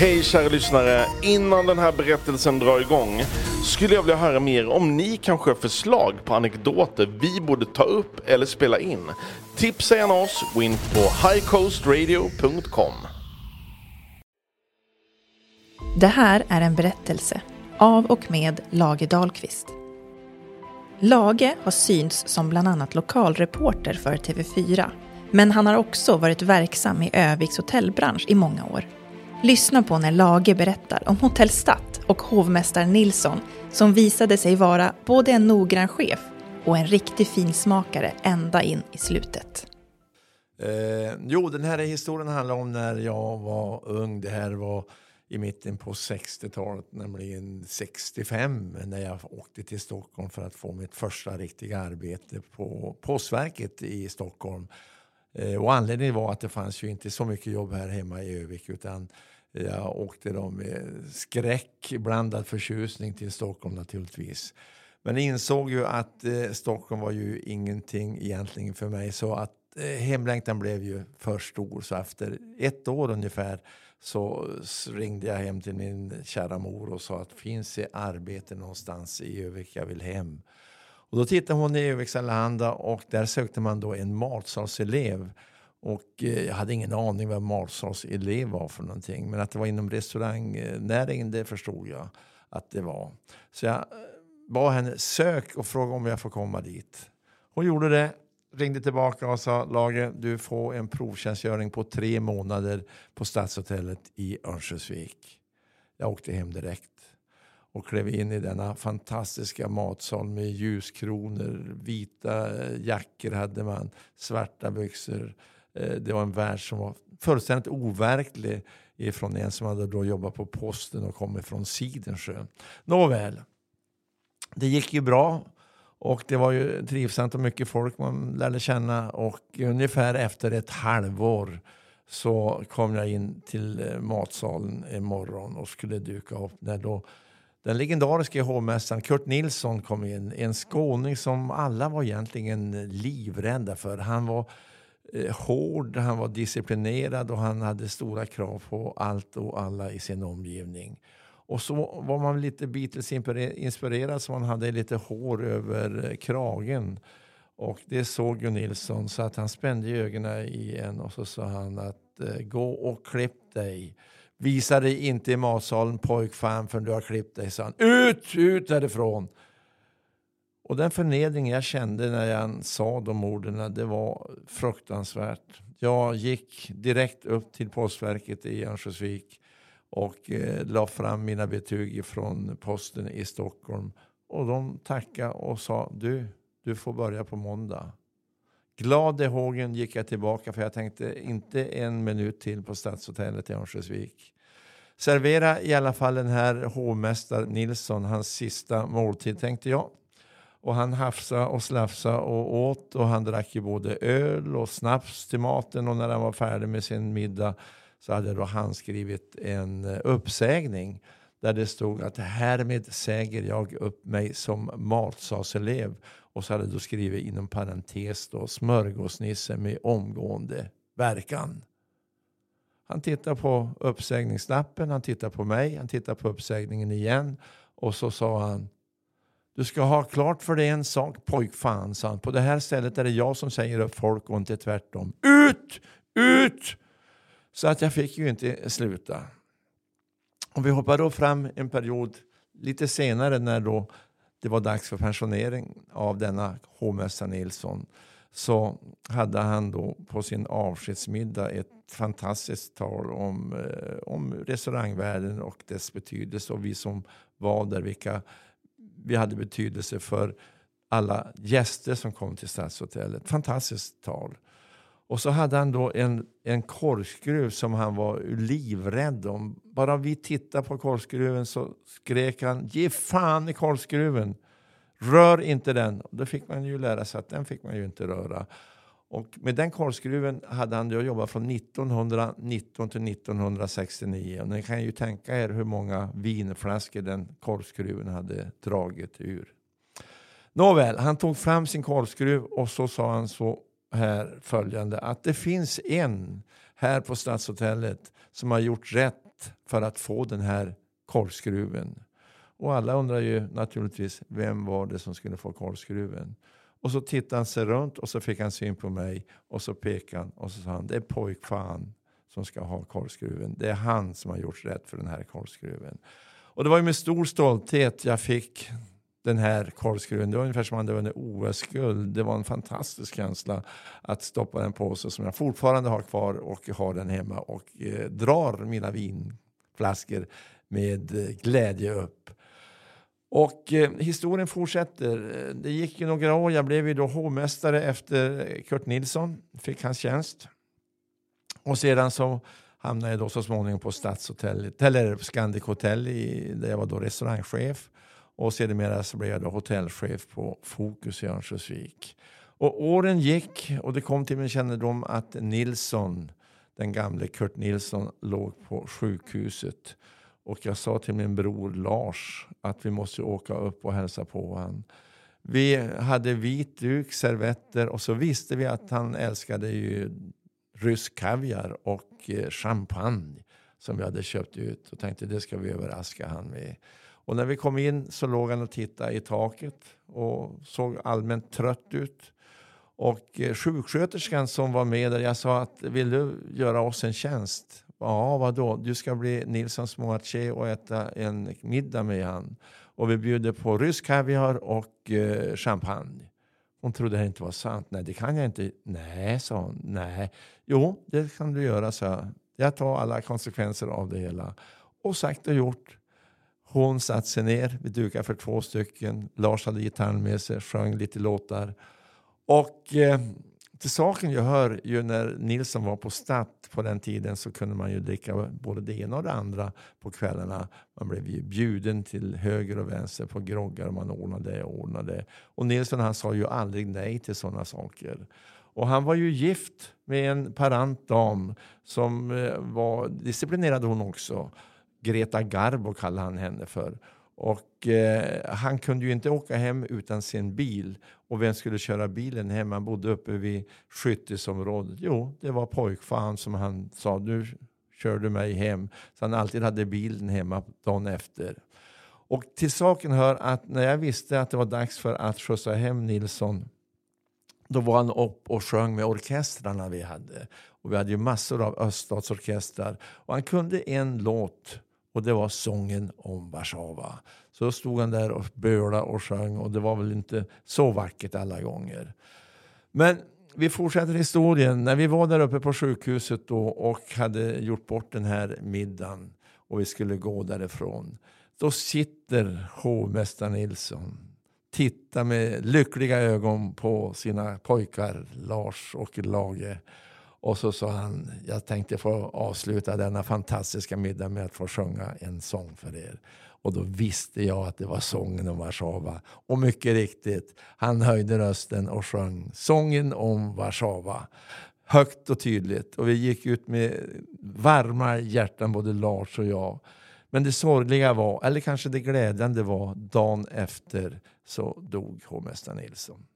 Hej kära lyssnare! Innan den här berättelsen drar igång skulle jag vilja höra mer om ni kanske har förslag på anekdoter vi borde ta upp eller spela in. Tipsa gärna oss, gå in på highcoastradio.com. Det här är en berättelse av och med Lage Dahlqvist. Lage har synts som bland annat lokalreporter för TV4. Men han har också varit verksam i Öviks hotellbransch i många år. Lyssna på när Lage berättar om Hotell Statt och hovmästare Nilsson som visade sig vara både en noggrann chef och en riktig finsmakare ända in i slutet. Eh, jo, den här historien handlar om när jag var ung. Det här var i mitten på 60-talet, nämligen 65 när jag åkte till Stockholm för att få mitt första riktiga arbete på Postverket i Stockholm. Eh, och anledningen var att det fanns ju inte så mycket jobb här hemma i Övik utan eh, jag åkte då med skräck blandad förtjusning till Stockholm naturligtvis. Men insåg ju att eh, Stockholm var ju ingenting egentligen för mig så att eh, hemlängtan blev ju för stor. Så efter ett år ungefär så ringde jag hem till min kära mor och sa att finns det arbete någonstans i Övik, jag vill hem. Och då tittade hon i Öviks Allehanda och där sökte man då en matsalselev. Och eh, jag hade ingen aning vad matsalselev var för någonting. Men att det var inom restaurangnäringen, det förstod jag att det var. Så jag eh, bad henne sök och fråga om jag får komma dit. Hon gjorde det, ringde tillbaka och sa Lage, du får en provtjänstgöring på tre månader på Stadshotellet i Örnsköldsvik. Jag åkte hem direkt och klev in i denna fantastiska matsal med ljuskronor, vita eh, jackor hade man, svarta byxor. Eh, det var en värld som var fullständigt overklig ifrån en som hade då jobbat på posten och kommit från Sidensjö. Nåväl, det gick ju bra och det var ju trivsamt och mycket folk man lärde känna och ungefär efter ett halvår så kom jag in till eh, matsalen en morgon och skulle duka upp när då den legendariska hovmästaren Kurt Nilsson kom in. En skåning som alla var egentligen livrädda för. Han var eh, hård, han var disciplinerad och han hade stora krav på allt och alla i sin omgivning. Och så var man lite Beatles-inspirerad så man hade lite hår över eh, kragen. Och det såg ju Nilsson så att han spände ögonen i en och så sa han att eh, gå och klipp dig. Visa dig inte i matsalen pojkfan förrän du har klippt dig, sa han. Ut, ut därifrån! Och den förnedring jag kände när jag sa de orden, det var fruktansvärt. Jag gick direkt upp till postverket i Örnsköldsvik och eh, la fram mina betyg från posten i Stockholm. Och de tackade och sa du, du får börja på måndag. Glad i hågen gick jag tillbaka för jag tänkte inte en minut till på Stadshotellet i Örnsköldsvik. Servera i alla fall den här hovmästare Nilsson hans sista måltid tänkte jag. Och han hafsa och slafsa och åt och han drack ju både öl och snaps till maten och när han var färdig med sin middag så hade då han skrivit en uppsägning där det stod att härmed säger jag upp mig som matsalselev och så hade då skrivit inom parentes då smörgåsnisse med omgående verkan. Han tittar på uppsägningslappen, han tittar på mig, han tittar på uppsägningen igen och så sa han du ska ha klart för dig en sak pojkfan, sa han. På det här stället är det jag som säger upp folk och inte tvärtom. Ut! Ut! Så att jag fick ju inte sluta. Och vi hoppar då fram en period lite senare när då det var dags för pensionering av denna hovmästare Nilsson så hade han då på sin avskedsmiddag ett fantastiskt tal om, eh, om restaurangvärlden och dess betydelse och vi som var där, vilka vi hade betydelse för alla gäster som kom till Stadshotellet. Fantastiskt tal. Och så hade han då en, en korkskruv som han var livrädd om. Bara vi tittade på korkskruven så skrek han ge fan i korkskruven. Rör inte den. Då fick man ju lära sig att den fick man ju inte röra. Och med den korkskruven hade han då jobbat från 1919 till 1969. Och ni kan ju tänka er hur många vinflaskor den korkskruven hade dragit ur. Nåväl, han tog fram sin korkskruv och så sa han så här följande att det finns en här på Stadshotellet som har gjort rätt för att få den här korvskruven. Och alla undrar ju naturligtvis vem var det som skulle få korvskruven. Och så tittade han sig runt och så fick han syn på mig och så pekade han och så sa han det är pojkfan som ska ha korvskruven. Det är han som har gjort rätt för den här korvskruven. Och det var ju med stor stolthet jag fick den här korvskruven. Det var ungefär som om det var en OS-guld. Det var en fantastisk känsla att stoppa den påse som jag fortfarande har kvar och har den hemma och eh, drar mina vinflaskor med eh, glädje upp. Och eh, historien fortsätter. Det gick ju några år. Jag blev ju då hovmästare efter eh, Kurt Nilsson. Fick hans tjänst. Och sedan så hamnade jag då så småningom på Stadshotellet, eller Scandic Hotel i, där jag var då restaurangchef. Och sedermera så blev jag då hotellchef på Fokus i Örnsköldsvik. Och åren gick och det kom till min kännedom att Nilsson, den gamle Kurt Nilsson, låg på sjukhuset. Och jag sa till min bror Lars att vi måste åka upp och hälsa på honom. Vi hade vit duk, servetter och så visste vi att han älskade ju rysk kaviar och eh, champagne som vi hade köpt ut och tänkte det ska vi överraska han med. Och när vi kom in så låg han och tittade i taket och såg allmänt trött ut. Och eh, sjuksköterskan som var med där, jag sa att vill du göra oss en tjänst? Ja, vadå? Du ska bli Nilssons moaché och äta en middag med han. Och vi bjuder på rysk kaviar och eh, champagne. Hon trodde det inte var sant. Nej, det kan jag inte. Nej, sa hon. Nej. Jo, det kan du göra, så jag. Jag tar alla konsekvenser av det hela. Och sagt och gjort. Hon satte sig ner, vi dukade för två stycken. Lars hade gitarren med sig, sjöng lite låtar. Och eh, till saken jag hör, ju när Nilsson var på Statt på den tiden så kunde man ju dricka både det ena och det andra på kvällarna. Man blev ju bjuden till höger och vänster på groggar och man ordnade och ordnade. Och Nilsson han sa ju aldrig nej till sådana saker. Och han var ju gift med en parant dam som eh, var disciplinerad hon också. Greta Garbo kallade han henne för. Och eh, han kunde ju inte åka hem utan sin bil. Och vem skulle köra bilen hem? Han bodde uppe vid skyttesområdet. Jo, det var pojkfan som han sa, nu kör du mig hem. Så han alltid hade bilen hemma dagen efter. Och till saken hör att när jag visste att det var dags för att skjutsa hem Nilsson då var han upp och sjöng med orkestrarna vi hade. Och vi hade ju massor av öststatsorkestrar. Och han kunde en låt och det var sången om Warszawa. Så stod han där och bölade och sjöng och det var väl inte så vackert alla gånger. Men vi fortsätter historien. När vi var där uppe på sjukhuset då och hade gjort bort den här middagen och vi skulle gå därifrån. Då sitter hovmästare Nilsson, tittar med lyckliga ögon på sina pojkar Lars och Lage och så sa han, jag tänkte få avsluta denna fantastiska middag med att få sjunga en sång för er. Och då visste jag att det var sången om Warszawa. Och mycket riktigt, han höjde rösten och sjöng sången om Warszawa. Högt och tydligt. Och vi gick ut med varma hjärtan, både Lars och jag. Men det sorgliga var, eller kanske det glädjande var, dagen efter så dog hovmästare Nilsson.